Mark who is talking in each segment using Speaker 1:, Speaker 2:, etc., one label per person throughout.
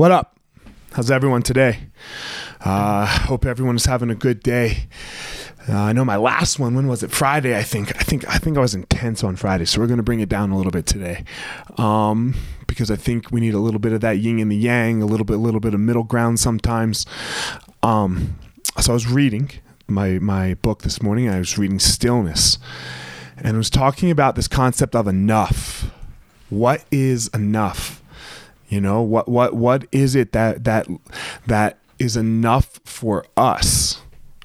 Speaker 1: What up? How's everyone today? Uh, hope everyone is having a good day. Uh, I know my last one. When was it? Friday, I think. I think. I think I was intense on Friday, so we're going to bring it down a little bit today, um, because I think we need a little bit of that yin and the yang, a little bit, a little bit of middle ground sometimes. Um, so I was reading my my book this morning. I was reading Stillness, and I was talking about this concept of enough. What is enough? You know what what what is it that that that is enough for us?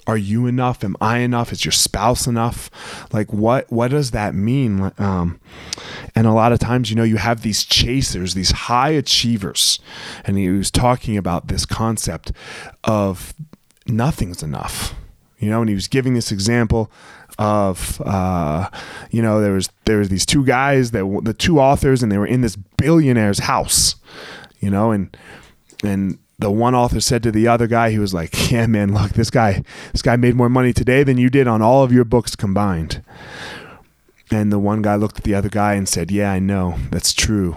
Speaker 1: Are you enough? Am I enough? Is your spouse enough? Like what what does that mean? Um, and a lot of times, you know, you have these chasers, these high achievers, and he was talking about this concept of nothing's enough you know and he was giving this example of uh, you know there was there was these two guys that the two authors and they were in this billionaire's house you know and and the one author said to the other guy he was like yeah man look this guy this guy made more money today than you did on all of your books combined. And the one guy looked at the other guy and said yeah i know that's true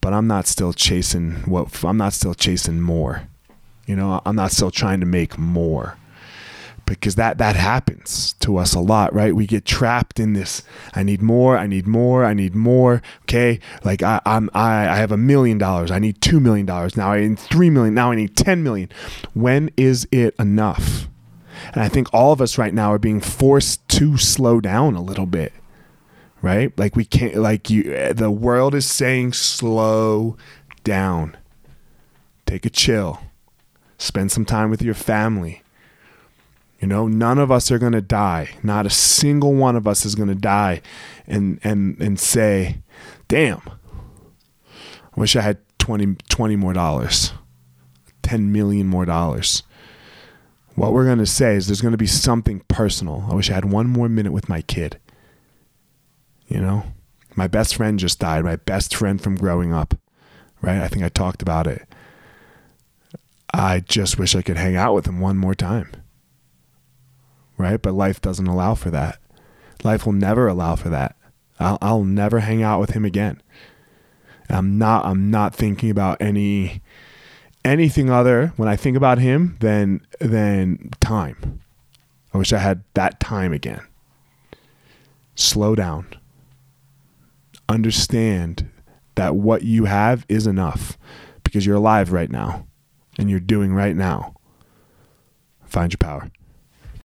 Speaker 1: but i'm not still chasing what i'm not still chasing more you know i'm not still trying to make more because that that happens to us a lot right? We get trapped in this i need more i need more i need more okay? Like I, i'm I, I have a million dollars i need two million dollars now i need three million now i need ten million. When is it enough? And i think all of us right now are being forced to slow down a little bit right? Like we can't like you the world is saying slow down. Take a chill. Spend some time with your family you know, none of us are going to die. Not a single one of us is going to die and and and say, "Damn. I wish I had 20 20 more dollars. 10 million more dollars." What we're going to say is there's going to be something personal. I wish I had one more minute with my kid. You know, my best friend just died, my best friend from growing up, right? I think I talked about it. I just wish I could hang out with him one more time right? But life doesn't allow for that. Life will never allow for that. I'll, I'll never hang out with him again. I'm not. I'm not thinking about any anything other when I think about him than than time. I wish I had that time again. Slow down. Understand that what you have is enough because you're alive right now and you're doing right now. Find your power.